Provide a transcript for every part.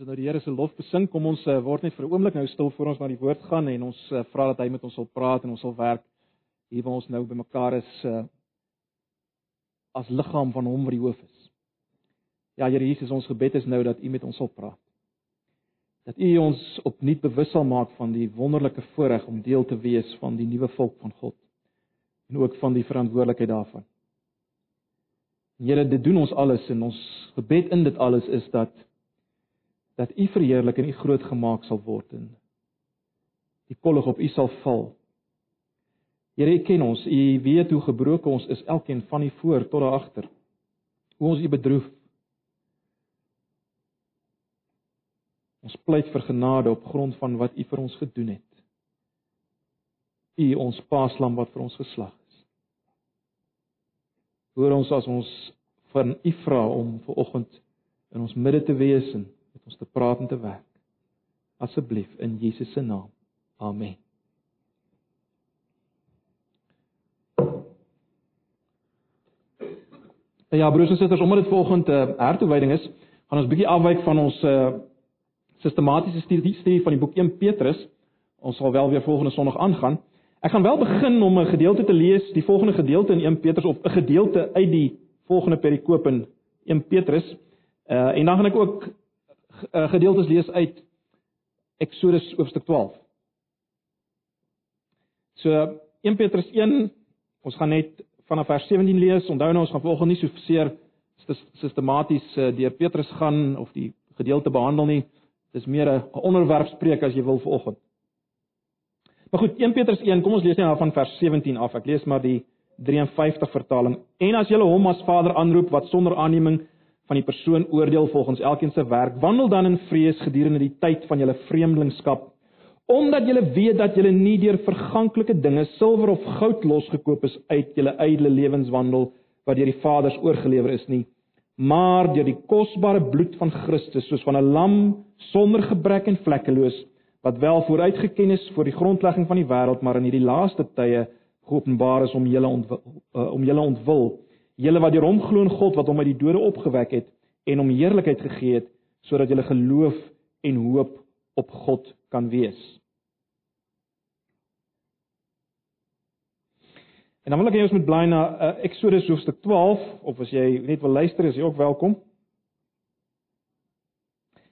Ons het nou die Here se lof besing. Kom ons uh, word net vir 'n oomblik nou stil voor ons na die woord gaan en ons uh, vra dat hy met ons wil praat en ons sal werk hier waar ons nou bymekaar is uh, as liggaam van hom wat die hoof is. Ja Here Jesus, ons gebed is nou dat U met ons sal praat. Dat U ons opnuut bewus sal maak van die wonderlike voorreg om deel te wees van die nuwe volk van God en ook van die verantwoordelikheid daarvan. Here, dit doen ons alles en ons gebed in dit alles is dat dat U verheerlik en U groot gemaak sal word en die kollig op U sal val. Here, U ken ons. U weet hoe gebroken ons is, elkeen van die voor tot daar agter. Hoe ons U bedroef. Ons pleit vir genade op grond van wat U vir ons gedoen het. U ons paaslam wat vir ons geslag is. Hoor ons as ons van U vra om ver oggend in ons midde te wees en met ons te praat en te werk. Asseblief in Jesus se naam. Amen. Ja broers en susters, omdat dit volgende 'n uh, hertoewyding is, gaan ons bietjie afwyk van ons uh sistematiese studie, studie van die boek 1 Petrus. Ons sal wel weer volgende Sondag aangaan. Ek gaan wel begin om 'n gedeelte te lees, die volgende gedeelte in 1 Petrus of 'n gedeelte uit die volgende perikoop in 1 Petrus. Uh en dan gaan ek ook gedeeltes lees uit Eksodus hoofstuk 12. So 1 Petrus 1, ons gaan net vanaf vers 17 lees. Onthou nou ons gaan volgens nie so seer sistematies uh, deur Petrus gaan of die gedeelte behandel nie. Dis meer 'n onderwerp spreek as jy wil vanoggend. Maar goed, 1 Petrus 1, kom ons lees net nou van vers 17 af. Ek lees maar die 53 vertaling. En as jy hom as Vader aanroep wat sonder aanneming van die persoon oordeel volgens elkeen se werk, wandel dan in vrees gedurende die tyd van julle vreemdelingskap, omdat julle weet dat julle nie deur verganklike dinge, silwer of goud losgekoop is uit julle ydelle lewenswandel wat deur die Vaders oorgelewer is nie, maar deur die kosbare bloed van Christus, soos van 'n lam sonder gebrek en vlekkeloos, wat wel vooruitgeken is voor die grondlegging van die wêreld, maar in hierdie laaste tye geopenbaar is om julle ontwil, uh, om julle ontwil julle wat deur hom glo in God wat hom uit die dode opgewek het en hom heerlikheid gegee het sodat julle geloof en hoop op God kan wees. En dan wil ek hê ons moet bly na uh, Eksodus hoofstuk 12 of as jy net wil luister is jy ook welkom.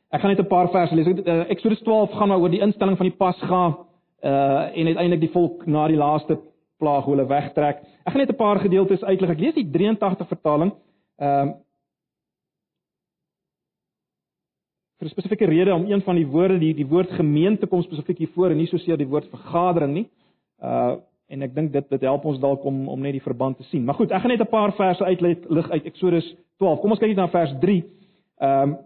Ek gaan net 'n paar verse lees. Uh, Eksodus 12 gaan nou oor die instelling van die Pasga uh en uiteindelik die volk na die laaste plaag hoe hulle wegtrek. Ek gaan net 'n paar gedeeltes uitlig. Ek lees die 83 vertaling. Ehm um, vir 'n spesifieke rede om een van die woorde die die woord gemeente kom spesifiek hier voor en nie soseer die woord vergadering nie. Uh en ek dink dit dit help ons dalk om om net die verband te sien. Maar goed, ek gaan net 'n paar verse uitlig uit Eksodus 12. Kom ons kyk net na vers 3. Ehm um,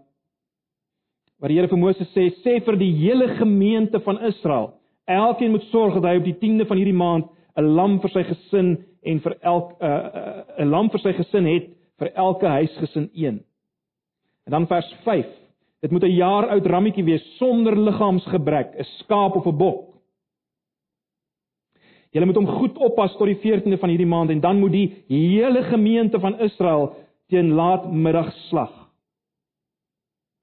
waar die Here vir Moses sê sê vir die hele gemeente van Israel, elkeen moet sorg dat hy op die 10de van hierdie maand 'n lam vir sy gesin en vir elk 'n uh, uh, lam vir sy gesin het vir elke huisgesin een. En dan vers 5. Dit moet 'n jaar oud rammetjie wees sonder liggaamsgebrek, 'n skaap of 'n bok. Julle moet hom goed oppas tot die 14de van hierdie maand en dan moet die hele gemeente van Israel teen laatmiddag slag.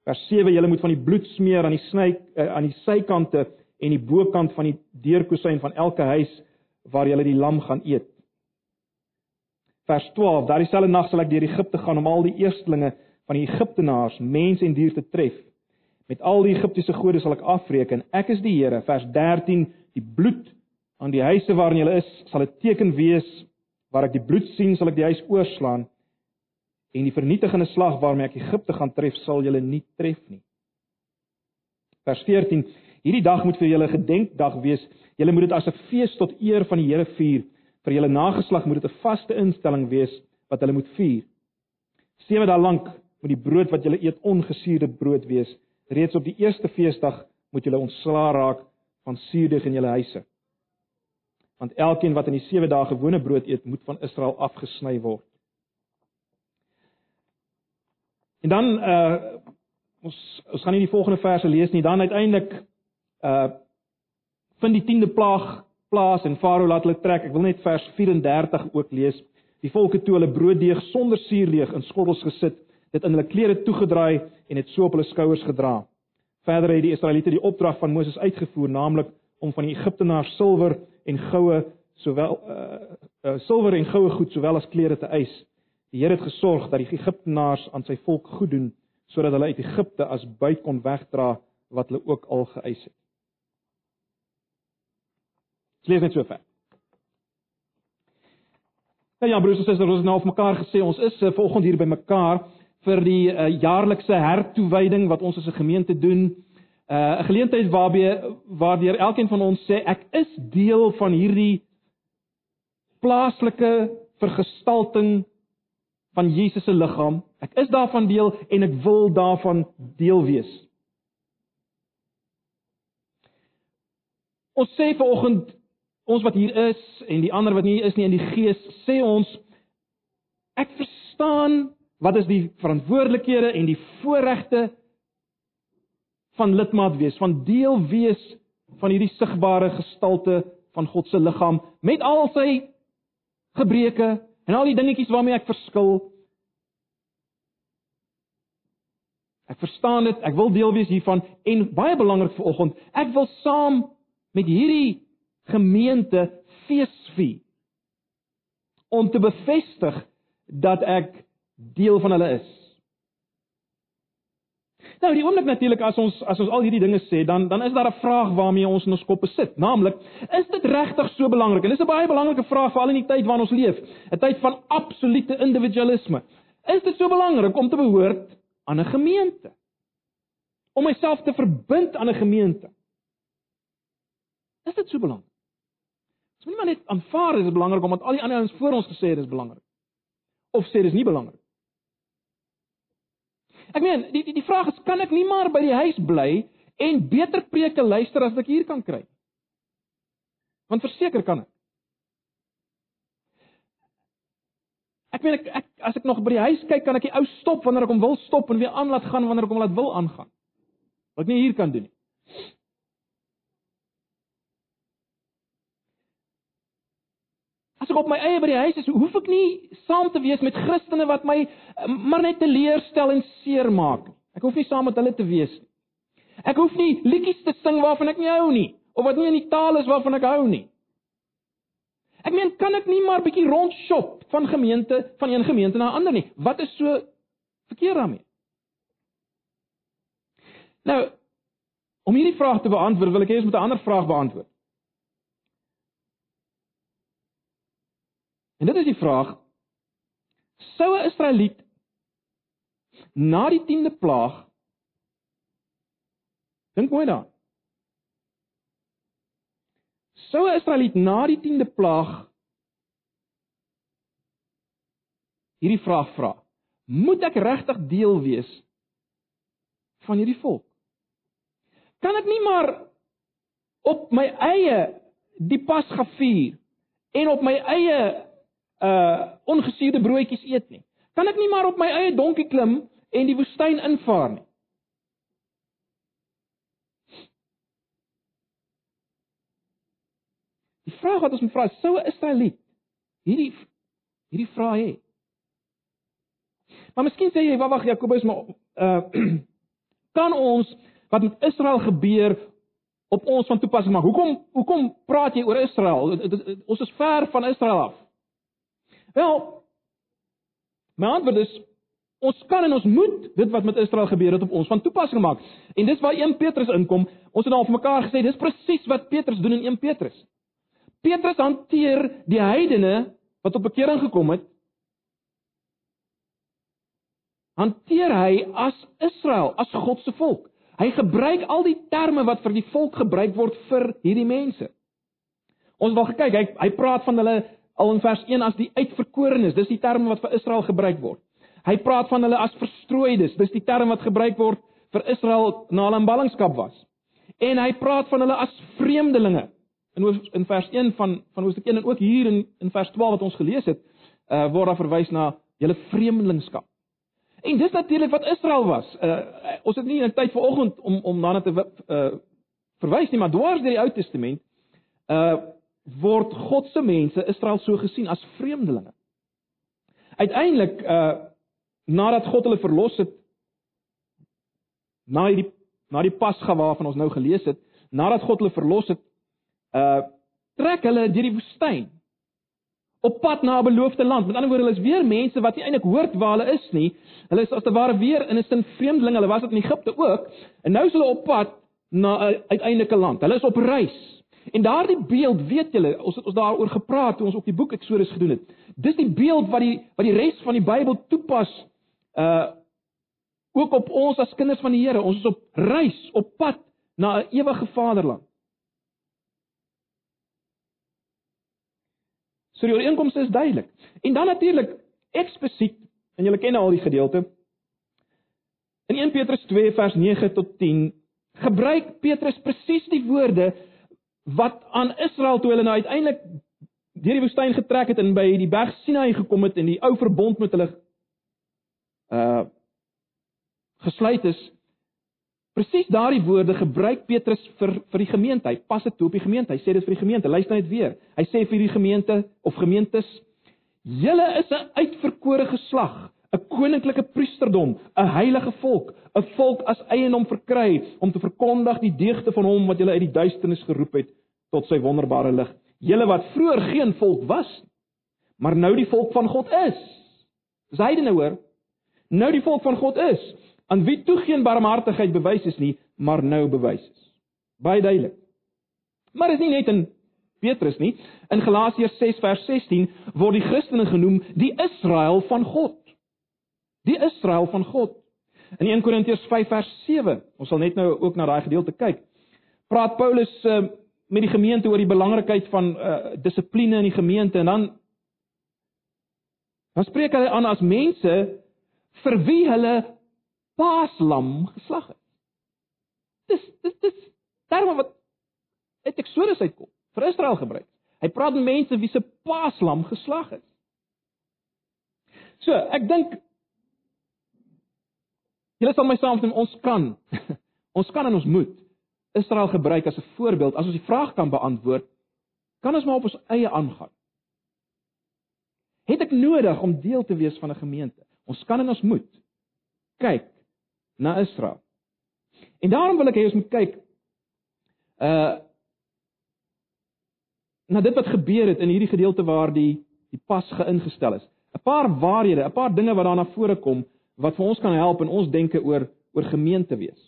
Vers 7: Julle moet van die bloed smeer aan die sny uh, aan die sykante en die bokant van die deurkusyn van elke huis waar julle die lam gaan eet. Vers 12: Daardie selfde nag sal ek deur Egipte gaan om al die eerstlinge van die Egiptenaars, mense en diere te tref. Met al die Egiptiese gode sal ek afreken. Ek is die Here. Vers 13: Die bloed aan die huise waarin julle is, sal 'n teken wees. Waar ek die bloed sien, sal ek die huis oorslaan. En die vernietigende slag waarmee ek Egipte gaan tref, sal julle nie tref nie. Vers 14: Hierdie dag moet vir julle 'n gedenkdag wees. Julle moet dit as 'n fees tot eer van die Here vier. Vir julle nageslag moet dit 'n vaste instelling wees wat hulle moet vier. Sewe dae lank moet die brood wat julle eet ongesuurde brood wees. Reeds op die eerste feesdag moet julle ontslaa raak van suurdeeg in julle huise. Want elkeen wat in die sewe dae gewone brood eet, moet van Israel afgesny word. En dan uh ons ons gaan nie die volgende verse lees nie, dan uiteindelik uh vind die 10de plaag plaas en Farao laat hulle trek. Ek wil net vers 34 ook lees. Die volke toe hulle brooddeeg sonder suurdeeg in skottels gesit, dit in hulle klere toegedraai en dit so op hulle skouers gedra. Verder het die Israeliete die opdrag van Moses uitgevoer, naamlik om van die Egiptenaars silwer en goue sowel uh, uh silwer en goue goed sowel as klere te eis. Die Here het gesorg dat die Egiptenaars aan sy volk goed doen sodat hulle uit Egipte as buit kon wegdra wat hulle ook al geëis het. Dit lees net so ver. Nou ja, broers en susters, ons het nou op mekaar gesê ons is uh, volgende hier by mekaar vir die uh, jaarlikse hertoewyding wat ons as 'n gemeente doen. Uh, 'n uh, Geleentheid waarbye waardeur elkeen van ons sê ek is deel van hierdie plaaslike vergestalting van Jesus se liggaam. Ek is daarvan deel en ek wil daarvan deel wees. Ons sê vanoggend ons wat hier is en die ander wat nie is nie in die gees sê ons ek verstaan wat is die verantwoordelikhede en die voorregte van lidmaat wees, van deel wees van hierdie sigbare gestalte van God se liggaam met al sy gebreke en al die dingetjies waarmee ek verskil. Ek verstaan dit, ek wil deel wees hiervan en baie belangrik vir oggend, ek wil saam met hierdie gemeente feesvier om te bevestig dat ek deel van hulle is. Nou die oomblik natuurlik as ons as ons al hierdie dinge sê, dan dan is daar 'n vraag waarmee ons in ons koppe sit, naamlik, is dit regtig so belangrik? En dis 'n baie belangrike vraag veral in die tyd waarin ons leef, 'n tyd van absolute individualisme. Is dit so belangrik om te behoort aan 'n gemeente? Om myself te verbind aan 'n gemeente? Is dit so belangrik? Dis nie maar net aanvaar dit is belangrik omdat al die ander ouens voor ons gesê het dit is belangrik. Of sê dis nie belangrik. Ek meen, die die die vraag is kan ek nie maar by die huis bly en beter preke luister as ek hier kan kry? Want verseker kan ek. Ek meen ek, ek as ek nog by die huis kyk, kan ek die ou stop wanneer ek hom wil stop en weer aan laat gaan wanneer ek hom laat wil aangaan. Wat nie hier kan doen nie. Ek op my eie by die huis is, hoef ek nie saam te wees met Christene wat my eh, maar net teleurstel en seermaak nie. Ek hoef nie saam met hulle te wees nie. Ek hoef nie liedjies te sing waarvan ek nie hou nie of wat nie in die taal is waarvan ek hou nie. Ek meen, kan ek nie maar bietjie rondshop van gemeente van een gemeente na 'n ander nie? Wat is so verkeerd daarmee? Nou, om hierdie vraag te beantwoord, wil ek eers met 'n ander vraag beantwoord. En dit is die vraag: Sou 'n Israeliet na die 10de plaag dink mooi daaraan. Sou 'n Israeliet na die 10de plaag hierdie vraag vra: Moet ek regtig deel wees van hierdie volk? Kan ek nie maar op my eie die pas gevier en op my eie uh ongesuurde broodjies eet nie. Kan ek nie maar op my eie donkie klim en die woestyn invaar nie? Die vraag wat ons moet vra, sou 'n Israeliet hierdie hierdie vraag hê? Maar miskien sê jy, "Wag, Jakobus, maar uh kan ons wat met Israel gebeur op ons van toepassing maak? Hoekom hoekom praat jy oor Israel? Ons is ver van Israel af." Wel, my antwoord is ons kan en ons moet dit wat met Israel gebeur het op ons van toepassing maak. En dis waar 1 Petrus inkom. Ons het al vir mekaar gesê dis presies wat Petrus doen in 1 Petrus. Petrus hanteer die heidene wat op bekering gekom het hanteer hy as Israel, as God se volk. Hy gebruik al die terme wat vir die volk gebruik word vir hierdie mense. Ons wil kyk, hy hy praat van hulle al in vers 1 as die uitverkorenes. Dis die term wat vir Israel gebruik word. Hy praat van hulle as verstrooides. Dis die term wat gebruik word vir Israel na hulle in ballingskap was. En hy praat van hulle as vreemdelinge. In in vers 1 van van Hoofstuk 1 en ook hier in in vers 12 wat ons gelees het, uh word daar verwys na julle vreemdelingskap. En dis natuurlik wat Israel was. Uh ons het nie 'n tyd vanoggend om om daarna te uh verwys nie, maar dwars deur die Ou Testament uh word God se mense Israel so gesien as vreemdelinge. Uiteindelik uh nadat God hulle verlos het na hierdie na die Pasga waarvan ons nou gelees het, nadat God hulle verlos het, uh trek hulle deur die woestyn op pad na 'n beloofde land. Met ander woorde, hulle is weer mense wat nie eintlik hoort waar hulle is nie. Hulle is as te ware weer in 'n sin vreemdelinge. Hulle was dit in Egipte ook en nou is hulle op pad na 'n uiteindelike land. Hulle is op reis. En daardie beeld, weet julle, ons het ons daaroor gepraat toe ons op die boek Eksodus gedoen het. Dis die beeld wat die wat die res van die Bybel toepas uh ook op ons as kinders van die Here. Ons is op reis, op pad na 'n ewige vaderland. So die ooreenkomste is duidelik. En dan natuurlik eksplisiet, en julle ken al die gedeelte. In 1 Petrus 2 vers 9 tot 10 gebruik Petrus presies die woorde wat aan Israel toe hulle nou uiteindelik deur die woestyn getrek het en by die berg Sinai gekom het en die ou verbond met hulle uh gesluit is. Presies daardie woorde gebruik Petrus vir vir die gemeente. Hy pas dit toe op die gemeente. Hy sê dit vir die gemeente. Luister net weer. Hy sê vir die gemeente of gemeentes: "Julle is 'n uitverkore geslag, 'n koninklike priesterdom, 'n heilige volk, 'n volk as eiendom verkry om te verkondig die deugde van hom wat julle uit die duisternis geroep het tot sy wonderbare lig. Julle wat vroeër geen volk was, maar nou die volk van God is." Dis heidene hoor. Nou die volk van God is aan wie toe geen barmhartigheid bewys is nie, maar nou bewys is. Baie duidelik. Maar is nie net in Petrus nie. In Galasiërs 6 vers 16 word die Christene genoem die Israel van God. Die Israel van God. In 1 Korintiërs 5 vers 7, ons sal net nou ook na daai gedeelte kyk. Praat Paulus uh, met die gemeente oor die belangrikheid van uh, dissipline in die gemeente en dan dan spreek hy aan as mense vir wie hulle paaslam geslag het. Dis dis dis daarom wat uit Eksodus uitkom vir Israel gebruik. Hy praat met mense wie se paaslam geslag is. So, ek dink julle sal my saamstem ons kan ons kan en ons moet Israel gebruik as 'n voorbeeld as ons die vraag kan beantwoord kan ons maar op ons eie aangaan. Het ek nodig om deel te wees van 'n gemeente? Ons kan en ons moet kyk na Israel. En daarom wil ek hê ons moet kyk uh na dit wat gebeur het in hierdie gedeelte waar die die pas geïngestel is. 'n Paar waarhede, 'n paar dinge wat daarna vore kom wat vir ons kan help in ons denke oor oor gemeente wees.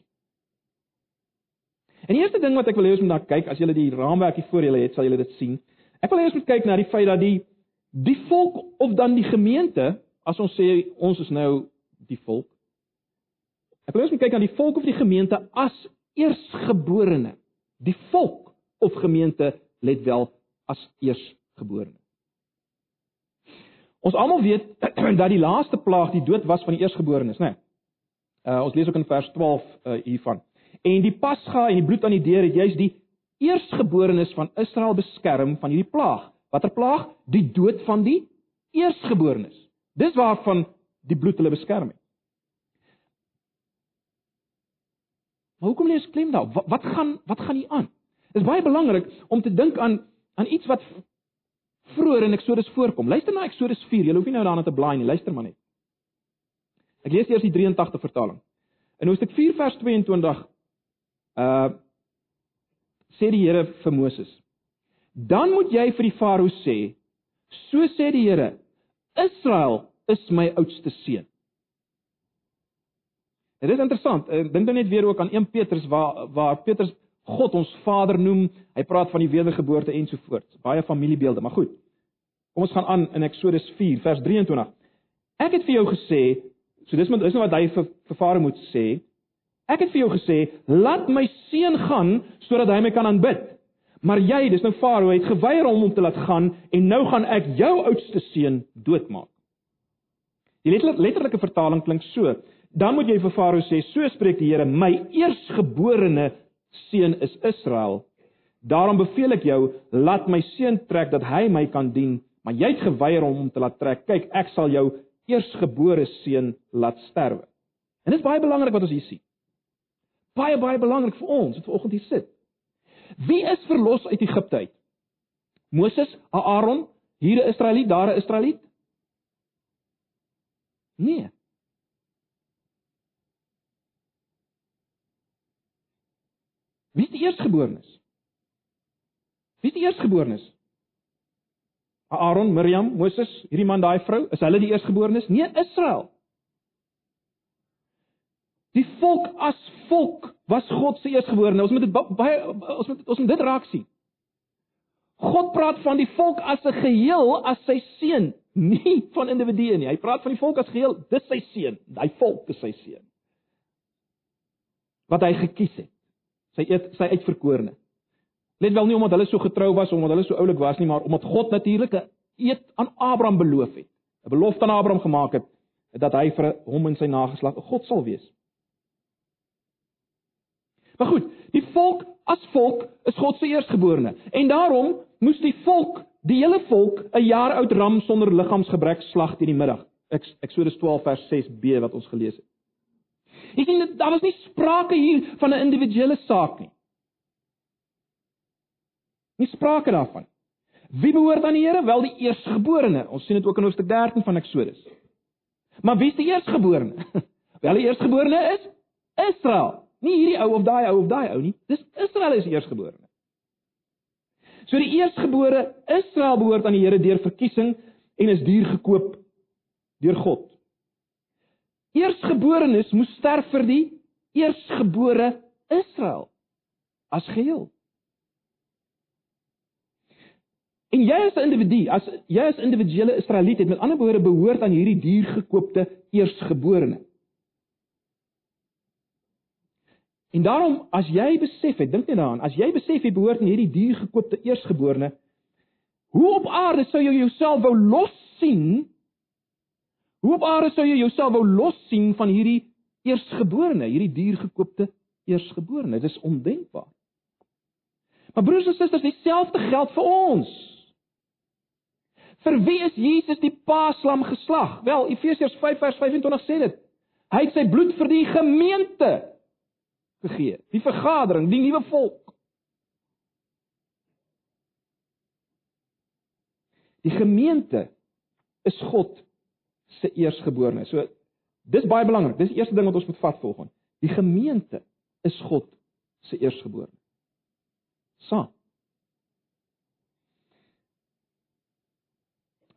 En die eerste ding wat ek wil hê ons moet na kyk, as julle die raamwerk hier voor julle het, sal julle dit sien. Ek wil hê ons moet kyk na die feit dat die die volk of dan die gemeente, as ons sê ons is nou die volk, Ek wil ons kyk na die volk of die gemeente as eersgeborene. Die volk of gemeente let wel as eersgeborene. Ons almal weet dat die laaste plaag die dood was van die eersgeborenes, né? Nee. Uh ons lees ook in vers 12 uh hiervan. En die Pasga en die bloed aan die deur het juis die eersgeborenes van Israel beskerm van hierdie plaag. Watter plaag? Die dood van die eersgeborenes. Dis waarvan die bloed hulle beskerm het. Maar hoekom lees klem daar? Wat, wat gaan wat gaan hier aan? Dit is baie belangrik om te dink aan aan iets wat vroeër in Eksodus voorkom. Luister na Eksodus 4. Jy hoef nie nou daarna te blaai nie. Luister maar net. Ek lees eers die 83 vertaling. In Hoofstuk 4 vers 22 uh sê die Here vir Moses: "Dan moet jy vir die Farao sê: So sê die Here: Israel is my oudste seun." Dit is interessant. Ek dink dan net weer ook aan 1 Petrus waar waar Petrus God ons Vader noem. Hy praat van die wedergeboorte ensovoorts. Baie familiebeelde, maar goed. Kom ons gaan aan in Eksodus 4 vers 23. Ek het vir jou gesê, so dis moet is nou wat hy vir vir Farao moet sê. Ek het vir jou gesê, laat my seun gaan sodat hy my kan aanbid. Maar jy, dis nou Farao, het geweier om hom te laat gaan en nou gaan ek jou oudste seun doodmaak. Die letterlike vertaling klink so: Dan moet jy vir Farao sê, so spreek die Here, my eersgeborene seun is Israel. Daarom beveel ek jou, laat my seun trek dat hy my kan dien, maar jy het geweier om hom te laat trek. Kyk, ek sal jou eersgebore seun laat sterwe. En dit is baie belangrik wat ons hier sien. Baie baie belangrik vir ons wat vanoggend hier sit. Wie is verlos uit Egipte uit? Moses, Aaron, hier 'n Israeliet, daar 'n Israeliet? Nee. Wie is die eerstgeborenes? Wie is die eerstgeborenes? Aaron, Miriam, Moses, hierdie man, daai vrou, is hulle die eerstgeborenes? Nee, Israel. Die volk as volk was God se eerstgeborene. Ons moet dit baie ons moet ons moet dit raak sien. God praat van die volk as 'n geheel as sy seun, nie van individue nie. Hy praat van die volk as geheel, dis sy seun. Hy volk is sy seun. Wat hy gekies het. Sy sy uitverkorene. Let wel nie omdat hulle so getrou was omdat hulle so oulik was nie, maar omdat God natuurlik 'n eed aan Abraham beloof het. 'n Belofte aan Abraham gemaak het dat hy vir hom en sy nageslag 'n God sal wees. Maar goed, die volk as volk is God se eerstgeborene en daarom moes die volk, die hele volk, 'n jaar oud ram sonder liggaamsgebrek slag teen die middag. Eksodus 12 vers 6b wat ons gelees het. Jy sien daar was nie sprake hier van 'n individuele saak nie. Nie sprake daarvan. Wie behoort aan die Here? Wel die eerstgeborene. Ons sien dit ook in hoofstuk 13 van Eksodus. Maar wie is die eerstgeborene? Wel die eerstgeborene is Israel. Nie hierdie ou of daai ou of daai ou nie. Dis Israel is die eerstgeborene. So die eerstgebore Israel behoort aan die Here deur verkiesing en is duur gekoop deur God. Eerstgeborenes moes sterf vir die eerstgebore Israel as geheel. En jy as 'n individu, as jy as individuele Israeliet het met ander woorde behoort aan hierdie diergekoopte eersgeborene. En daarom as jy besef het, dink net daaraan, as jy besef jy behoort aan hierdie diergekoopte eersgeborene, hoe op aarde sou jy jouself wou los sien? Hoe op aarde sou jy jouself wou los sien van hierdie eersgeborene, hierdie diergekoopte eersgeborene? Dit is ondenkbaar. Maar broers en susters, dieselfde geld vir ons. Vir wie is Jesus die paaslam geslag? Wel, Efesiërs 5 vers 25 sê dit. Hy het sy bloed vir die gemeente gegee, die vergadering, die nuwe volk. Die gemeente is God se eersgeborene. So dis baie belangrik. Dis die eerste ding wat ons moet vat volgens. Die gemeente is God se eersgeborene. Saam.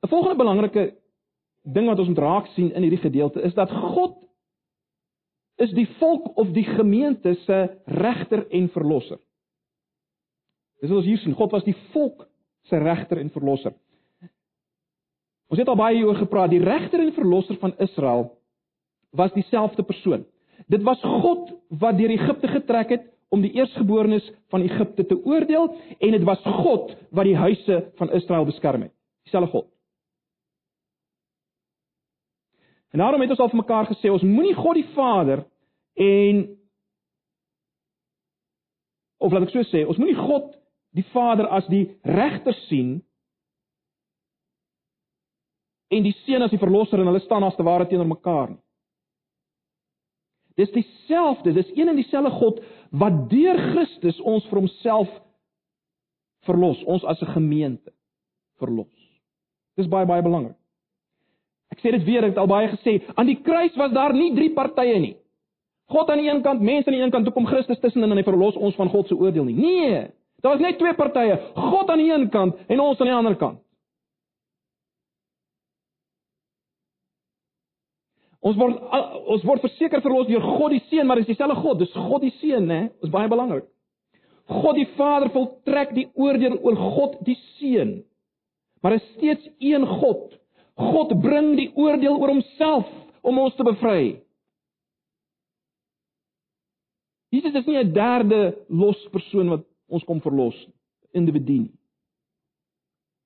'n Volgende belangrike ding wat ons moet raak sien in hierdie gedeelte is dat God is die volk of die gemeente se regter en verlosser. Dis wat ons hier sien, God was die volk se regter en verlosser. Ons het al baie hieroor gepraat, die regter en verlosser van Israel was dieselfde persoon. Dit was God wat deur Egipte getrek het om die eerstgeborenes van Egipte te oordeel en dit was God wat die huise van Israel beskerm het. Dieselfde God. En daarom het ons al vir mekaar gesê ons moenie God die Vader en of laat ek so sê, ons moenie God die Vader as die regter sien en die Seun as die verlosser en hulle staan as te ware teenoor mekaar nie. Dis dieselfde, dis een en dieselfde God wat deur Christus ons vir homself verlos, ons as 'n gemeente verlos. Dis baie baie belangrik. Ek sê dit weer, ek het al baie gesê, aan die kruis was daar nie drie partye nie. God aan die een kant, mense aan die een kant, toe kom Christus tussenin en hy verlos ons van God se oordeel nie. Nee, daar was net twee partye, God aan die een kant en ons aan die ander kant. Ons word ons word verseker verlos deur God die Seun, maar dis dieselfde God, dis God die Seun, né? Dis baie belangrik. God die Vader voltrek die oordeel oor God die Seun. Maar is steeds een God God bring die oordeel oor homself om ons te bevry. Jesus is nie 'n derde los persoon wat ons kom verlos, individu nie.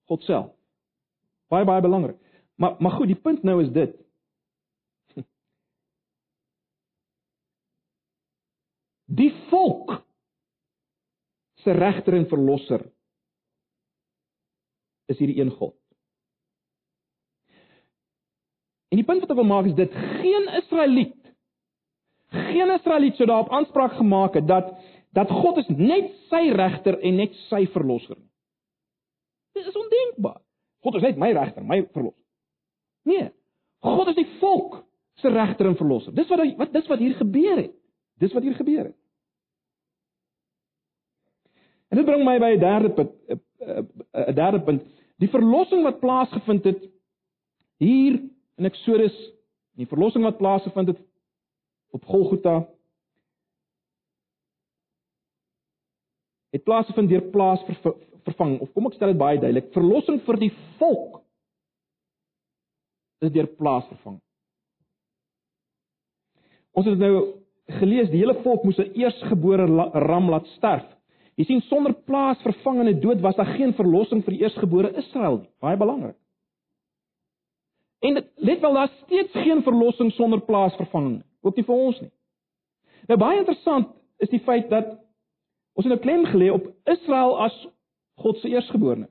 God self. Baie baie belangrik. Maar maar goed, die punt nou is dit. Die volk se regter en verlosser is hierdie een God. En die punt wat ek wil maak is dit geen Israeliet geen Israeliet sou daarop aanspraak gemaak het dat dat God is net sy regter en net sy verlosser nie. Dit is ondenkbaar. God is net my regter, my verlosser. Nee. God is die volk se regter en verlosser. Dis wat wat dis wat hier gebeur het. Dis wat hier gebeur het. En dit bring my by 'n derde punt, 'n derde punt. Die verlossing wat plaasgevind het hier in Eksodus, die verlossing wat plaasgevind het op Golgotha het plaasgevind deur plaas ver, vervang of kom ek stel dit baie duidelik, verlossing vir die volk is deur plaas vervang. Ons het nou gelees die hele volk moes 'n eersgebore ram laat sterf. Jy sien sonder plaas vervangende dood was daar geen verlossing vir die eersgebore Israel nie. Baie belangrik. En dit let wel daar steeds geen verlossing sonder plaas vervanging. Ook nie vir ons nie. Nou baie interessant is die feit dat ons het nou klem gelê op Israel as God se eersgeborene.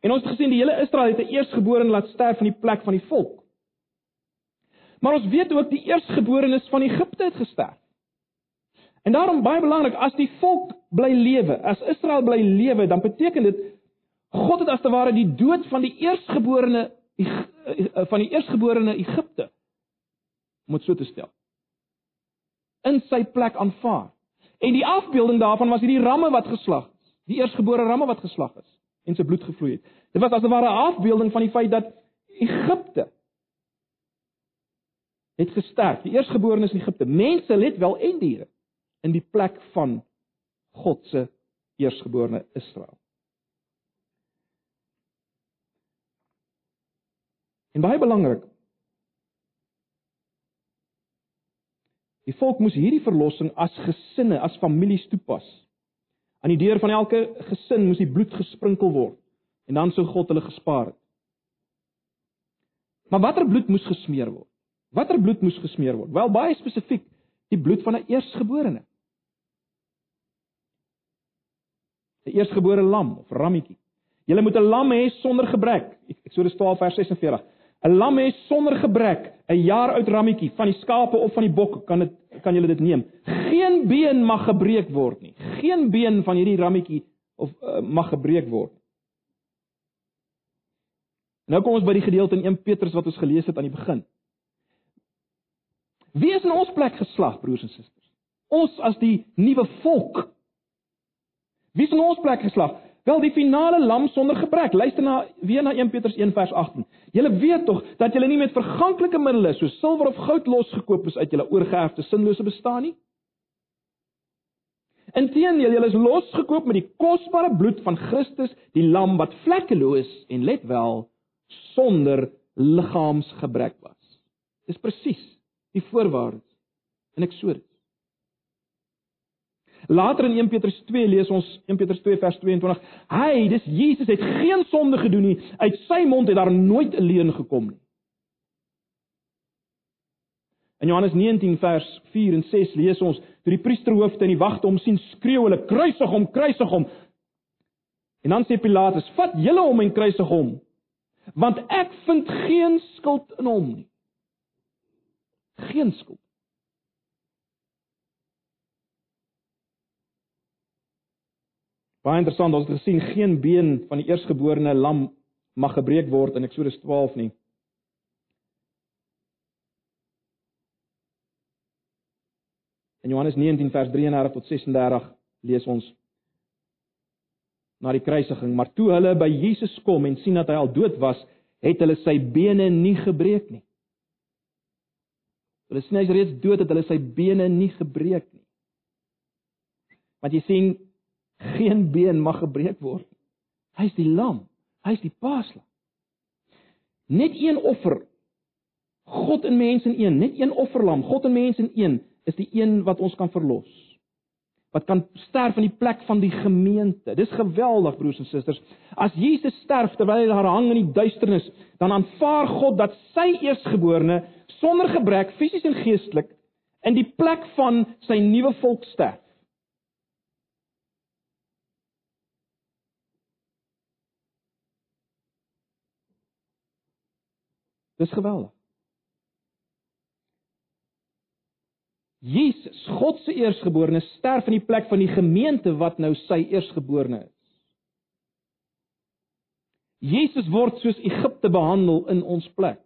En ons het gesien die hele Israel het 'n eersgeborene laat sterf in die plek van die volk. Maar ons weet ook die eersgeborenes van Egipte het gesterf. En daarom baie belangrik, as die volk bly lewe, as Israel bly lewe, dan beteken dit God het as te ware die dood van die eersgeborene van die eersgeborene Egipte moet so te stel in sy plek aanvaar. En die afbeelding daarvan was hierdie ramme wat geslag is, die eersgebore ramme wat geslag is en sy bloed gevloei het. Dit was as 'n ware afbeelding van die feit dat Egipte het gesterf. Die eersgeborenes in Egipte, mense let wel en diere in die plek van God se eersgeborene Israel. En baie belangrik. Die volk moes hierdie verlossing as gesinne, as families toepas. Aan die deur van elke gesin moes die bloed gesprinkel word en dan sou God hulle gespaar het. Maar watter bloed moes gesmeer word? Watter bloed moes gesmeer word? Wel baie spesifiek, die bloed van 'n eersgeborene. 'n Eersgebore lam of rammetjie. Jy moet 'n lam hê sonder gebrek. Eksodus 12 vers 46. 'n Lam hê sonder gebrek, 'n jaar oud rammetjie van die skape of van die bokke kan dit kan jy dit neem. Geen been mag gebreek word nie. Geen been van hierdie rammetjie of uh, mag gebreek word. Nou kom ons by die gedeelte in 1 Petrus wat ons gelees het aan die begin. Wie is in ons plek geslag, broers en susters? Ons as die nuwe volk. Wie is in ons plek geslag? Wel die finale lam sonder gebrek. Luister na weer na 1 Petrus 1 vers 18. Julle weet tog dat julle nie met verganklike middels soos silwer of goud losgekoop is uit julle oorgeerfde sinlose bestaan nie. Inteendeel, julle is losgekoop met die kosbare bloed van Christus, die lam wat vlekkeloos en let wel sonder liggaamsgebrek was. Dis presies die voorwaardes in Eksodus. Later in 1 Petrus 2 lees ons 1 Petrus 2 vers 22. Hy, dis Jesus het geen sonde gedoen nie. Uit sy mond het daar nooit 'n leuen gekom nie. In Johannes 19 vers 4 en 6 lees ons toe die priesterhoofde en die wagte hom sien skreeu hulle kruisig hom, kruisig hom. En dan sê Pilatus: "Vat julle hom en kruisig hom, want ek vind geen skuld in hom nie." geen skuld. Baie interessant, ons het gesien geen been van die eersgeborene lam mag gebreek word in Eksodus 12 nie. In Johannes 19 vers 33 tot 36 lees ons na die kruisiging, maar toe hulle by Jesus kom en sien dat hy al dood was, het hulle sy bene nie gebreek nie. Hulle sien hy's reeds dood dat hulle sy bene nie gebreek nie. Want jy sien geen been mag gebreek word. Hy's die lam. Hy's die paaslam. Net een offer. God en mens in een, net een offerlam, God en mens in een is die een wat ons kan verlos. Wat kan sterf in die plek van die gemeente. Dis geweldig broers en susters. As Jesus sterf terwyl hy daar hang in die duisternis, dan aanvaar God dat sy eersgeborene sonder gebrek fisies en geestelik in die plek van sy nuwe volk sterf. Dis geweldig. Jesus, God se eersgeborene, sterf in die plek van die gemeente wat nou sy eersgeborene is. Jesus word soos Egipte behandel in ons plek.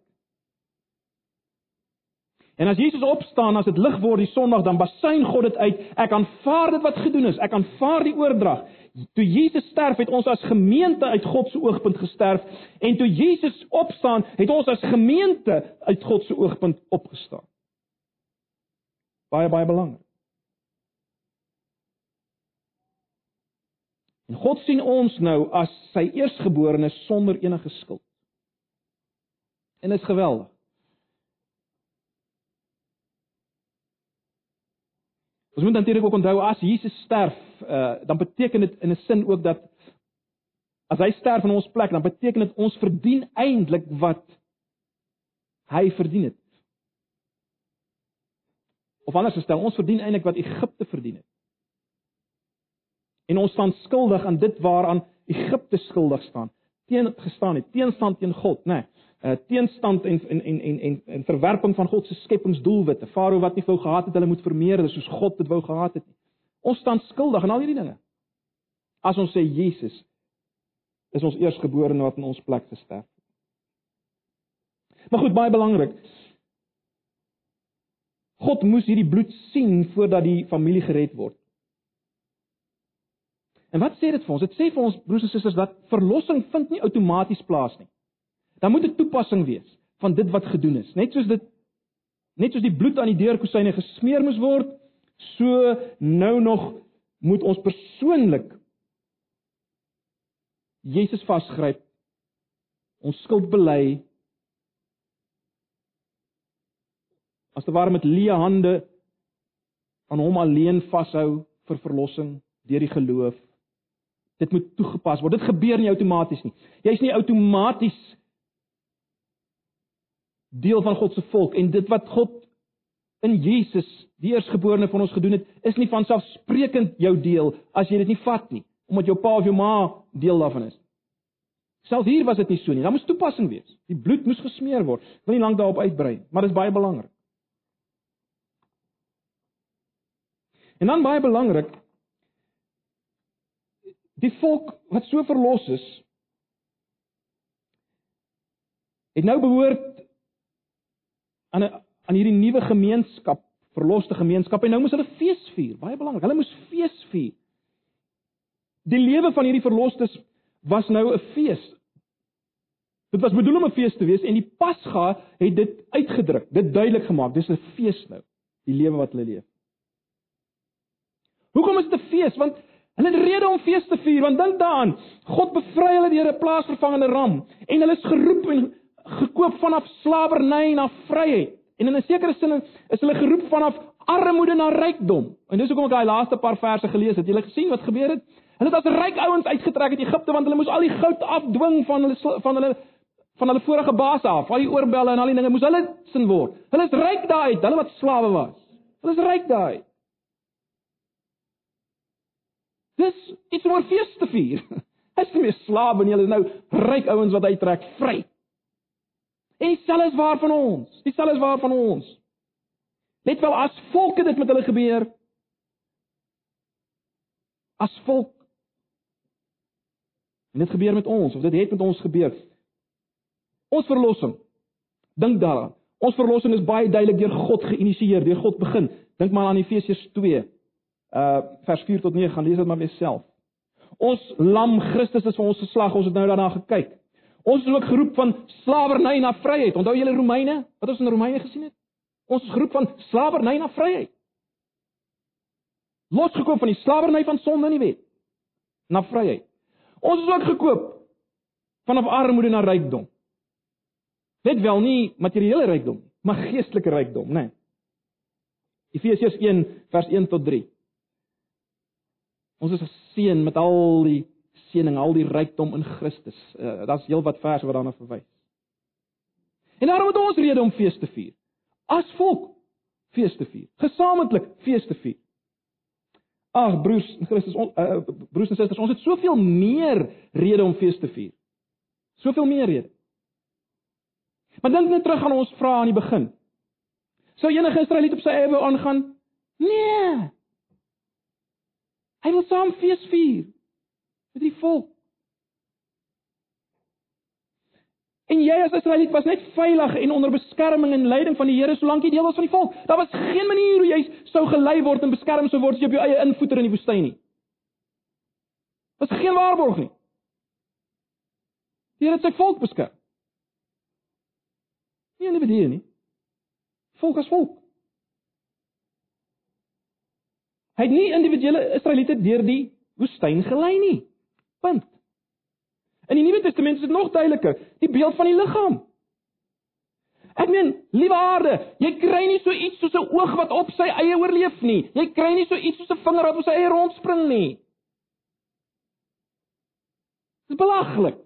En as Jesus opstaan as dit lig word die Sondag, dan basyn God dit uit. Ek aanvaar dit wat gedoen is. Ek aanvaar die oordrag. Toe Jesus sterf, het ons as gemeente uit God se oogpunt gesterf en toe Jesus opstaan, het ons as gemeente uit God se oogpunt opgestaan. Baie baie belangrik. En God sien ons nou as sy eersgeborenes sonder enige skuld. En dit is geweldig. Ons moet natuurlik ook onthou as Jesus sterf, uh, dan beteken dit in 'n sin ook dat as hy sterf in ons plek, dan beteken dit ons verdien eintlik wat hy verdien het. Of anders gestel, ons verdien eintlik wat Egipte verdien het. En ons staan skuldig aan dit waaraan Egipte skuldig staan, teen gestaan het, teenstand teen God, né? Nee uh, teenstand en en en en en, en verwerping van God se skepingsdoelwitte. Farao wat nie wou gehad het hulle moet vermeerder soos God dit wou gehad het nie. Ons staan skuldig aan al hierdie dinge. As ons sê Jesus is ons eersgeborene wat in ons plek gesterf het. Maar goed, baie belangrik. God moes hierdie bloed sien voordat die familie gered word. En wat sê dit vir ons? Dit sê vir ons broers en susters dat verlossing vind nie outomaties plaas nie dan moet 'n toepassing wees van dit wat gedoen is. Net soos dit net soos die bloed aan die deurkosyne gesmeer moes word, so nou nog moet ons persoonlik Jesus vasgryp, ons skuld bely. As te ware met leë hande aan hom alleen vashou vir verlossing deur die geloof. Dit moet toegepas word. Dit gebeur nie outomaties nie. Jy's nie outomaties deel van God se volk en dit wat God in Jesus, die eersgeborene van ons gedoen het, is nie van selfsprekend jou deel as jy dit nie vat nie, omdat jou pa of jou ma deel daarvan is. Selfs hier was dit nie so nie. Daar moes toepassing wees. Die bloed moes gesmeer word. Ek wil nie lank daarop uitbrei, maar dit is baie belangrik. En dan baie belangrik, die volk wat so verlos is, het nou behoort aan 'n aan hierdie nuwe gemeenskap, verloste gemeenskap en nou moes hulle fees vier. Baie belangrik. Hulle moes fees vier. Die lewe van hierdie verlostes was nou 'n fees. Dit was bedoel om 'n fees te wees en die Pasga het dit uitgedruk, dit duidelik gemaak. Dis 'n fees nou, die lewe wat hulle leef. Hoekom is dit 'n fees? Want hulle het rede om fees te vier, want dink daaraan, God bevry hulle deur 'n plaasvervangende ram en hulle is geroep en gekoop vanaf slawerny na vryheid. En in 'n sekere sin is hulle geroep vanaf armoede na rykdom. En dis hoekom ek daai laaste paar verse gelees het. Jy het gesien wat gebeur het? Hulle het as ryk ouens uitgetrek uit Egipte want hulle moes al die goud afdwing van hulle van hulle van hulle vorige baas af. Al die oorbelle en al die dinge moes hulle sin word. Hulle is ryk daai, hulle wat slawe was. Hulle is ryk daai. Dis iets om fees te vier. Hulle is nie meer slawe nie, hulle is nou ryk ouens wat uittrek vry. En dieselfde is waar van ons. Dieselfde is waar van ons. Net wel as volke dit met hulle gebeur. As volk. En dit gebeur met ons of dit het met ons gebeur. Ons verlossing. Dink daaraan. Ons verlossing is baie duidelik deur God geïnisieer, deur God begin. Dink maar aan Efesiërs 2. Uh vers 4 tot 9, gaan lees dit maar weer self. Ons lam Christus is vir ons geslag. Ons het nou daarna gekyk. Ons is ook geroep van slawerny na vryheid. Onthou julle Romeine? Wat ons in Romeine gesien het? Ons is geroep van slawerny na vryheid. Losgekoop van die slawerny van sonde en die wet na vryheid. Ons is ook gekoop vanaf armoede na rykdom. Net wel nie materiële rykdom, maar geestelike rykdom, né? Nee. Efesiërs 1 vers 1 tot 3. Ons is geseën met al die seëning, al die rykdom in Christus. Uh, Daar's heelwat verse wat daarna verwys. En daarom het ons rede om fees te vier. As volk fees te vier, gesamentlik fees te vier. Ag broers in Christus, on, uh, broers en susters, ons het soveel meer rede om fees te vier. Soveel meer rede. Maar dink net terug aan ons vrae aan die begin. Sou enige Israeliet op sy eie wou aangaan? Nee. Hy wil saam fees vier met die volk. En jy as Israeliet was net veilig en onder beskerming en leiding van die Here solank jy deel was van die volk. Daar was geen manier hoe jy sou gelei word en beskerm sou word as jy op jou eie invoeter in die woestyn nie. Was geen waarborg nie. Die Here het sy volk beskerm. Nie individue nie. Volk as volk. Hy het nie individuele Israeliete deur die woestyn gelei nie. Punt. In die Nuwe Testament is dit nog duideliker, die beeld van die liggaam. Ek meen, liewe aarde, jy kry nie so iets soos 'n oog wat op sy eie oorleef nie. Jy kry nie so iets soos 'n vinger wat op sy eie rondspring nie. Dis belaglik.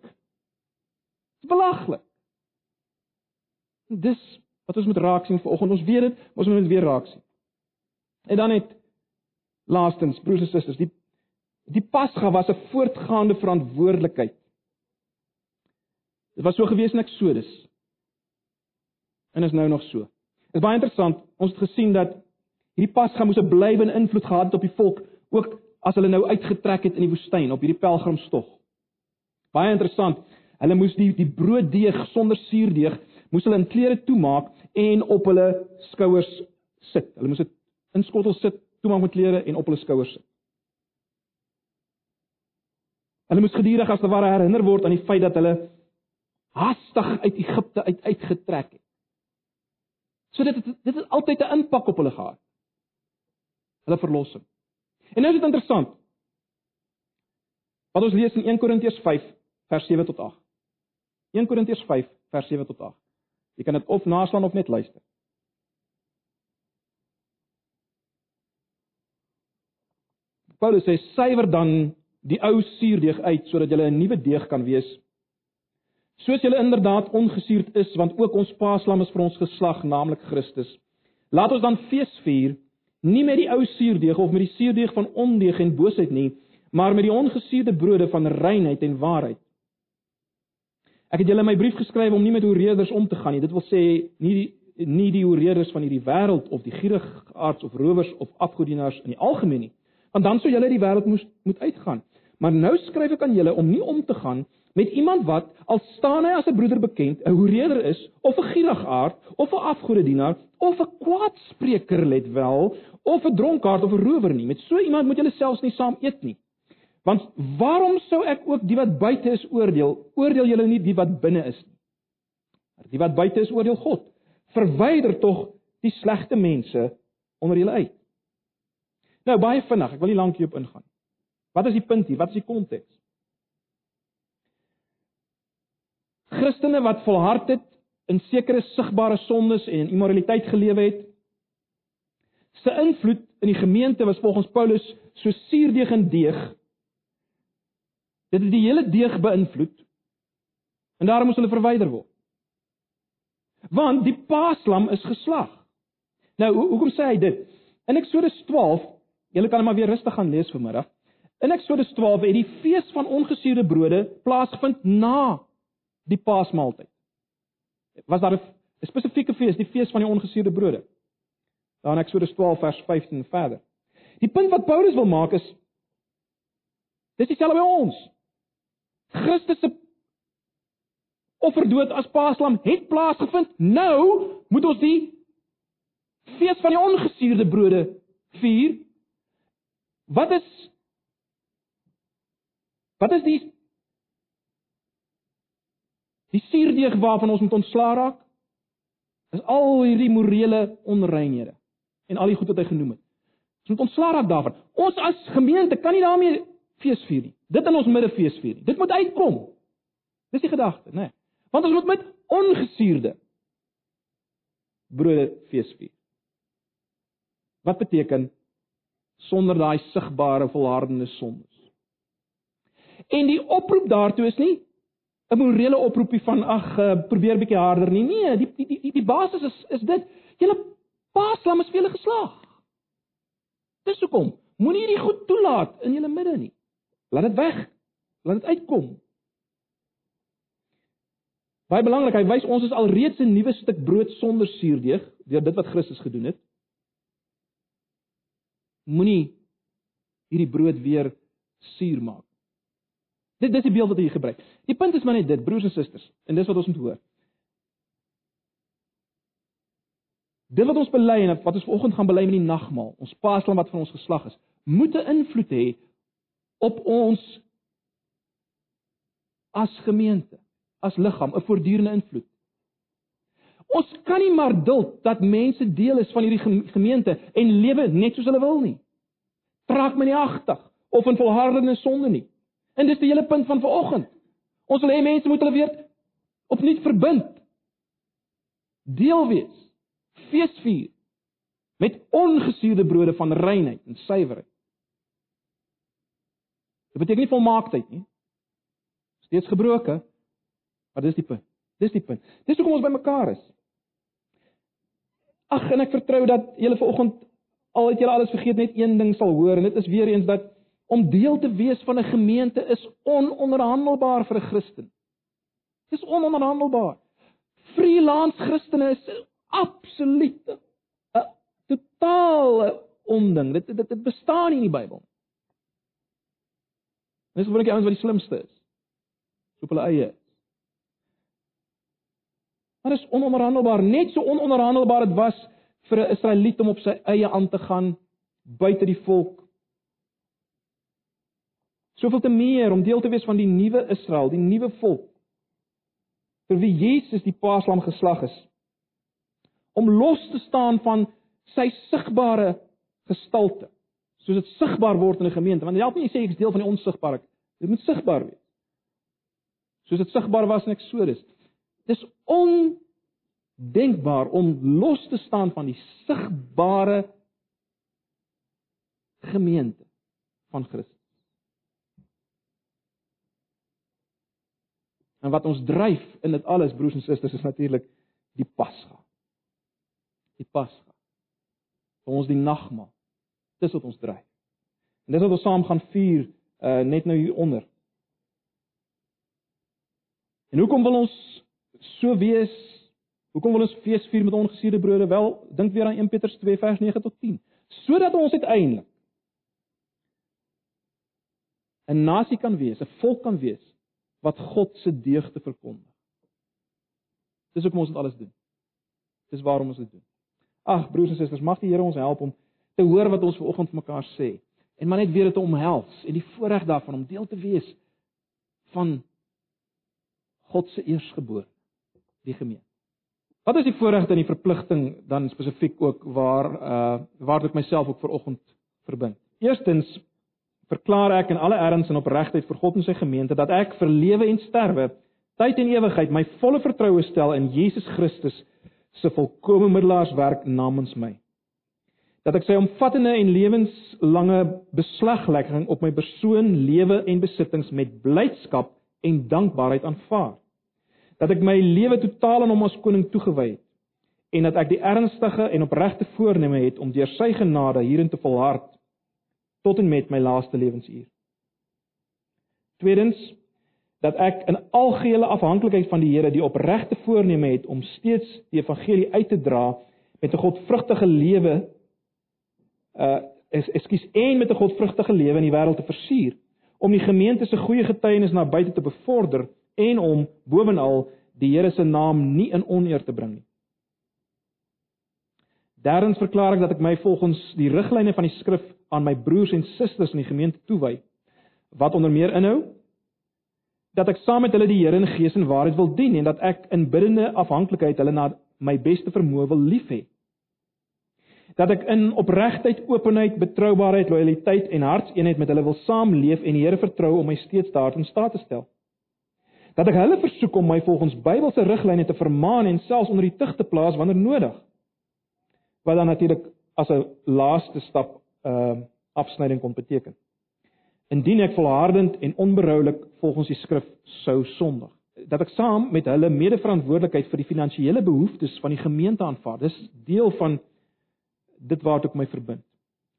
Dis belaglik. Dis wat ons moet raak sien vanoggend. Ons weet dit, ons moet dit weer raak sien. En dan net laastens, broers en susters, die die Pasga was 'n voortgaande verantwoordelikheid. Dit was so gewees in Eksodus. En is nou nog so. Dit is baie interessant. Ons het gesien dat hierdie Pasga moes 'n blywende invloed gehad het op die volk, ook as hulle nou uitgetrek het in die woestyn op hierdie pelgrimstog. Baie interessant. Hulle moes die die brooddeeg sonder suurdeeg moes hulle in klere toemaak en op hulle skouers sit. Hulle moes dit in skottels sit, toemaak met klere en op hulle skouers sit. Hulle moes gedurig as te ware herinner word aan die feit dat hulle haastig uit Egipte uit uitgetrek het. So dit het, dit het altyd 'n impak op hulle gehad. Hulle verlossing. En nou is dit interessant. Wat ons lees in 1 Korintiërs 5 vers 7 tot 8. 1 Korintiërs 5 vers 7 tot 8. Jy kan dit of naslaan of net luister. Paulus sê suiwer dan die ou suurdeeg uit sodat jy 'n nuwe deeg kan wees Soos julle inderdaad ongesuurd is, want ook ons paaslam is vir ons geslag, naamlik Christus. Laat ons dan fees vier, nie met die ou suurdeeg of met die suurdeeg van ondeeg en boosheid nie, maar met die ongesuurde brode van reinheid en waarheid. Ek het julle my brief geskryf om nie met oorreders om te gaan nie. Dit wil sê nie die nie die oorreders van hierdie wêreld of die gierigaards of rowers of afgodienaars in die algemeen nie. Want dan sou julle die wêreld moes moet uitgaan. Maar nou skryf ek aan julle om nie om te gaan met iemand wat al staan hy as 'n broeder bekend, 'n hoereder is of 'n gierigaard of 'n afgodedienaar of 'n kwaadspreker let wel of 'n dronkaard of 'n rower nie. Met so iemand moet julle selfs nie saam eet nie. Want waarom sou ek ook die wat buite is oordeel? Oordeel julle nie die wat binne is nie. Die wat buite is oordeel God. Verwyder tog die slegte mense onder julle uit. Nou baie vinnig, ek wil nie lank hierop ingaan. Wat is die punt hier? Wat is die konteks? Christene wat volhard het in sekere sigbare sondes en immoraliteit gelewe het, se invloed in die gemeente was volgens Paulus so suurdeeg en deeg. Dit het die hele deeg beïnvloed. En daarom moes hulle verwyder word. Want die paaslam is geslag. Nou, ho hoekom sê hy dit? In Eksodus 12, julle kan maar weer rustig gaan lees vanmiddag. In Eksodus 12 het die fees van ongesuurde brode plaasgevind na die Paasmaaltyd. Was daar 'n spesifieke fees, die fees van die ongesuurde brode? Daar in Eksodus 12 vers 15 verder. Die punt wat Paulus wil maak is dis dieselfde by ons. Christus se offerdood as Paaslam het plaasgevind. Nou moet ons die fees van die ongesuurde brode vier. Wat is Wat is die Die suurdeeg waarvan ons moet ontslaa raak is al hierdie morele onreinhede en al die goed wat hy genoem het. Ons moet ontslaa raak daarvan. Ons as gemeente kan nie daarmee fees vier nie. Dit in ons midde fees vier nie. Dit moet uitkom. Dis die gedagte, né? Nee. Want ons moet met ongesuurde brode fees vier. Wat beteken sonder daai sigbare volhardende sondes? En die oproep daartoe is nie 'n morele oproepie van ag uh, probeer bietjie harder nie. Nee, die die die die basis is is dit. Julle paaslam is vir julle geslaag. Dis hoekom. Moenie hierdie goed toelaat in julle midde nie. Laat dit weg. Laat dit uitkom. Baie belangrik, hy wys ons is alreeds 'n nuwe stuk brood sonder suurdeeg deur dit wat Christus gedoen het. Moenie hierdie brood weer suur maak. Dit dis die beeld wat hy gebruik. Die punt is maar net dit, broers en susters, en dis wat ons moet hoor. Dit wat ons bely en wat ons vanoggend gaan bely met die nagmaal, ons paaslam wat van ons geslag is, moet 'n invloed hê op ons as gemeente, as liggaam, 'n voortdurende invloed. Ons kan nie maar duld dat mense deel is van hierdie gemeente en lewe net soos hulle wil nie. Trek my nie agtig of in volhardende sonde nie. En dis die hele punt van vanoggend. Ons wil hê mense moet hulle weer opnuut verbind. Deel wees. Feesvier met ongesuurde brode van reinheid en suiwerheid. Dit beteken nie volmaaktheid nie. Steeds gebroke. Maar dis die punt. Dis die punt. Dis hoekom ons bymekaar is. Ag en ek vertrou dat julle vanoggend al het julle alles vergeet net een ding sal hoor en dit is weer eens dat om deel te wees van 'n gemeente is ononderhandelbaar vir 'n Christen. Dis ononderhandelbaar. Freelance Christene is absoluut 'n totale onding. Dit dit dit bestaan nie in die Bybel. Dis gewoonlik die ouens wat die slimste is. So op hulle eie. Maar is ononderhandelbaar, net so ononderhandelbaar dit was vir 'n Israeliet om op sy eie aan te gaan buite die volk. Soveel te meer om deel te wees van die nuwe Israel, die nuwe volk vir wie Jesus die paaslam geslag is. Om los te staan van sy sigbare gestalte, soos dit sigbaar word in 'n gemeente, want dit help nie jy sê ek is deel van die onsigbare. Dit moet sigbaar wees. Soos dit sigbaar was in Eksodus. Dis ondenkbaar om los te staan van die sigbare gemeente van Christus. En wat ons dryf in dit alles broers en susters is natuurlik die Pasga. Die Pasga. Vir ons die nagmaal. Dis wat ons dryf. En dis wat ons saam gaan vier uh net nou hier onder. En hoekom wil ons so wees? Hoekom wil ons fees vier met ongesuurde brode? Wel, dink weer aan 1 Petrus 2 vers 9 tot 10. Sodat ons uiteindelik 'n nasie kan wees, 'n volk kan wees wat God se deugde verkondig. Dis hoekom ons dit alles doen. Dis waarom ons dit doen. Ag broers en susters, mag die Here ons help om te hoor wat ons vanoggend vir mekaar sê en maar net weer dit omhels en die voorreg daarvan om deel te wees van God se eersgebore, die gemeente. Wat is die voorregte en die verpligting dan spesifiek ook waar uh waar ek myself ook ver oggend verbind? Eerstens verklaar ek in alle erns en opregtheid vir God en sy gemeente dat ek vir lewe en sterwe, tyd en ewigheid my volle vertroue stel in Jesus Christus se volkomme middelaarswerk namens my. Dat ek sy omvattende en lewenslange beslaglegging op my persoon, lewe en besittings met blydskap en dankbaarheid aanvaar. Dat ek my lewe totaal aan hom as koning toegewy het en dat ek die ernstige en opregte voorneme het om deur sy genade hierin te volhard tot en met my laaste lewensuur. Tweedens dat ek in algehele afhanklikheid van die Here die opregte voorneme het om steeds die evangelie uit te dra met 'n godvrugtige lewe uh is ekskuus en met 'n godvrugtige lewe in die wêreld te versier om die gemeente se goeie getuienis na buite te bevorder en om bovenal die Here se naam nie in oneer te bring nie. Derdens verklaar ek dat ek my volgens die riglyne van die skrif aan my broers en susters in die gemeente toewy wat onder meer inhou dat ek saam met hulle die Here in gees en waarheid wil dien en dat ek in biddende afhanklikheid hulle na my beste vermoë wil lief hê. Dat ek in opregtheid, openheid, betroubaarheid, lojaliteit en hartseenheid met hulle wil saamleef en die Here vertrou om my steeds daartoe in staat te stel. Dat ek hulle versoek om my volgens Bybelse riglyne te vermaan en selfs onder die tug te plaas wanneer nodig. Wat dan natuurlik as 'n laaste stap ehm uh, afsnyding kon beteken. Indien ek volhardend en onberoulik volgens die skrif sou sondig, dat ek saam met hulle medeverantwoordelikheid vir die finansiële behoeftes van die gemeente aanvaar. Dis deel van dit waartoe ek my verbind.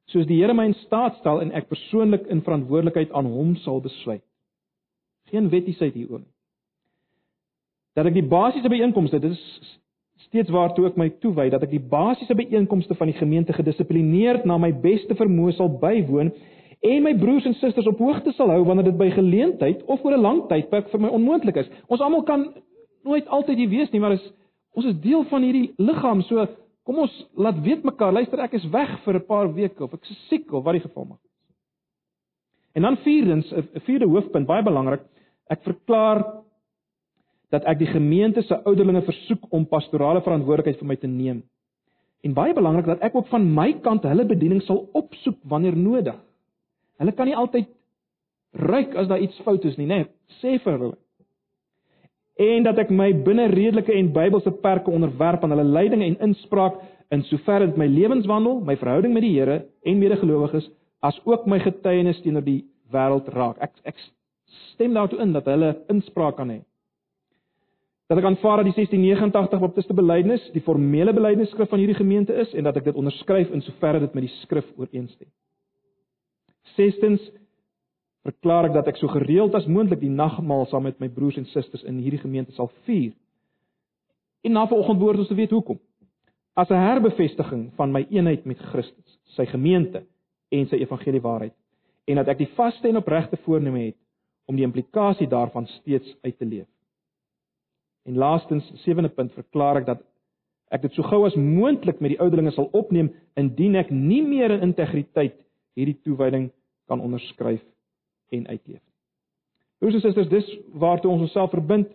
Soos die Here my in staat stel en ek persoonlik in verantwoordelikheid aan hom sal besluit. Geen wettiesheid hieroor nie. Dat ek die basiese byeenkomste, dit is steeds waartoe ek my toewy dat ek die basiese byeenkomste van die gemeente gedissiplineerd na my beste vermoë sal bywoon en my broers en susters op hoogte sal hou wanneer dit by geleentheid of oor 'n lang tydperk vir my onmoontlik is. Ons almal kan nooit altyd hier wees nie, maar is ons is deel van hierdie liggaam, so kom ons laat weet mekaar, luister ek is weg vir 'n paar weke of ek is siek of wat die geval mag wees. En dan vierdens, 'n vierde hoofpunt, baie belangrik, ek verklaar dat ek die gemeente se ouderlinge versoek om pastorale verantwoordelikheid vir my te neem. En baie belangrik dat ek ook van my kant hulle bediening sal opsoek wanneer nodig. Hulle kan nie altyd ruik as daar iets fout is nie, né? Nee, sê vir hulle. En dat ek my binne redelike en Bybelse perke onderwerp aan hulle leiding en inspraak in soverre dit my lewenswandel, my verhouding met die Here en medegelowiges as ook my getuienis teenoor die wêreld raak. Ek ek stem daartoe in dat hulle inspraak kan hê. Dat ek aanvaar dat die 1689 baptiste belydenis die formele belydenisskrif van hierdie gemeente is en dat ek dit onderskryf in soverre dit met die skrif ooreenstem. Sestens verklaar ek dat ek so gereeld as moontlik die nagmaal saam met my broers en susters in hierdie gemeente sal vier. En na vanoggend behoort ons te weet hoekom. As 'n herbevestiging van my eenheid met Christus, sy gemeente en sy evangelie waarheid en dat ek die vaste en opregte voorneme het om die implikasie daarvan steeds uit te leef. En laastens, sewende punt, verklaar ek dat ek dit so gou as moontlik met die ouderlinge sal opneem indien ek nie meer in integriteit hierdie toewyding kan onderskryf en uitleef. Broers en susters, dis waartoe ons onsself verbind.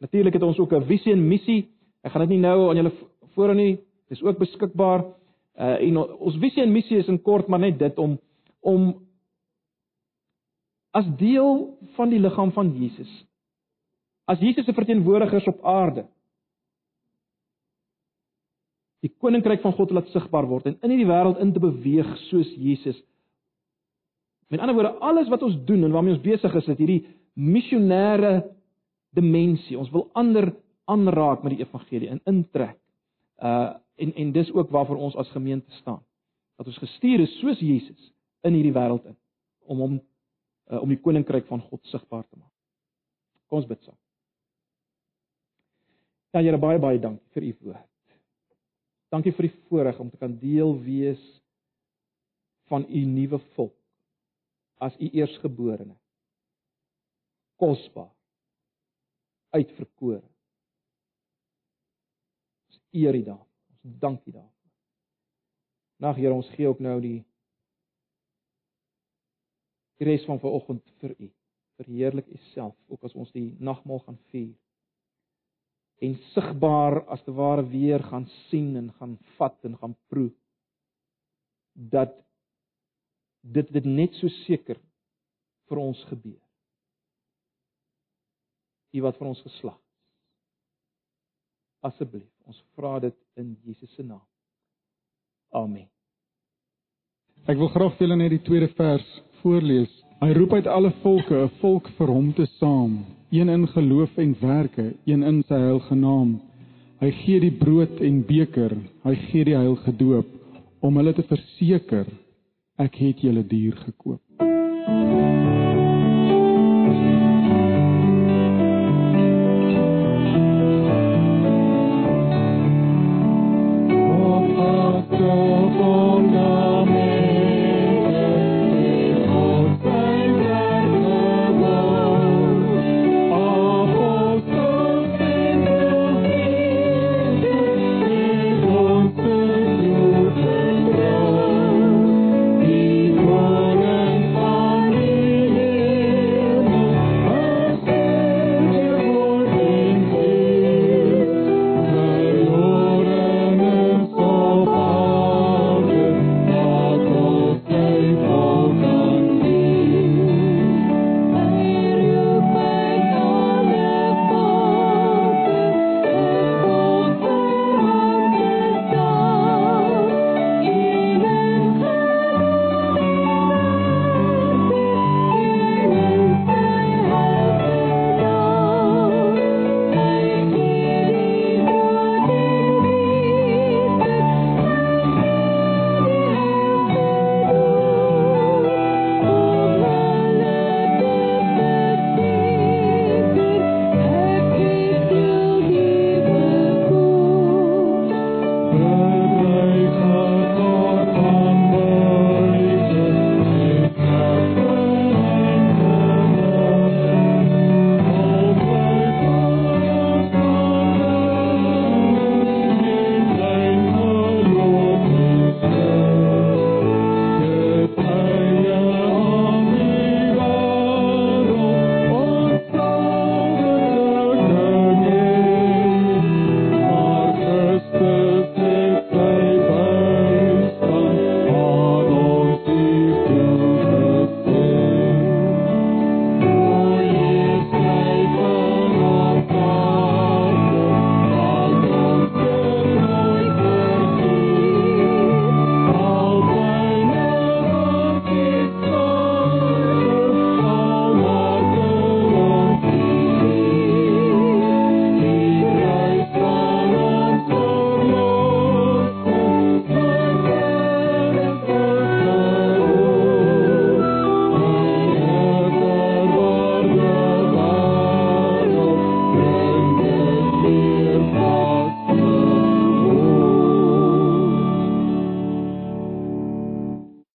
Natuurlik het ons ook 'n visie en missie. Ek gaan dit nie nou aan julle voorhou nie. Dit is ook beskikbaar. Uh en ons visie en missie is in kort maar net dit om om as deel van die liggaam van Jesus as Jesus se verteenwoordigers op aarde die koninkryk van God laat sigbaar word en in hierdie wêreld in te beweeg soos Jesus. Met ander woorde, alles wat ons doen en waarmee ons besig is, is hierdie missionêre dimensie. Ons wil ander aanraak met die evangelie en intrek. Uh en en dis ook waarvoor ons as gemeente staan. Dat ons gestuur is soos Jesus in hierdie wêreld in om hom uh, om die koninkryk van God sigbaar te maak. Kom ons bid saam. Ja Here baie baie dankie vir u woord. Dankie vir die voorreg om te kan deel wees van u nuwe volk as u eersgeborene. Kosbaar. Uitverkore. Eer u daar. Ons dankie daarvoor. Nag Here, ons gee ook nou die die res van vanoggend vir U. Verheerlik U self ook as ons die nagmaal gaan vier. En sigbaar as te ware weer gaan sien en gaan vat en gaan proe dat dit dit net so seker vir ons gebeur. U wat vir ons geslag asseblief. Ons vra dit in Jesus se naam. Amen. Ek wil graag vir julle net die tweede vers voorlees. Hy roep uit alle volke 'n volk vir hom te saam, een in geloof en werke, een in sy heilige naam. Hy gee die brood en beker, hy gee die heilige doop om hulle te verseker ek het julle duur gekoop. Thank you.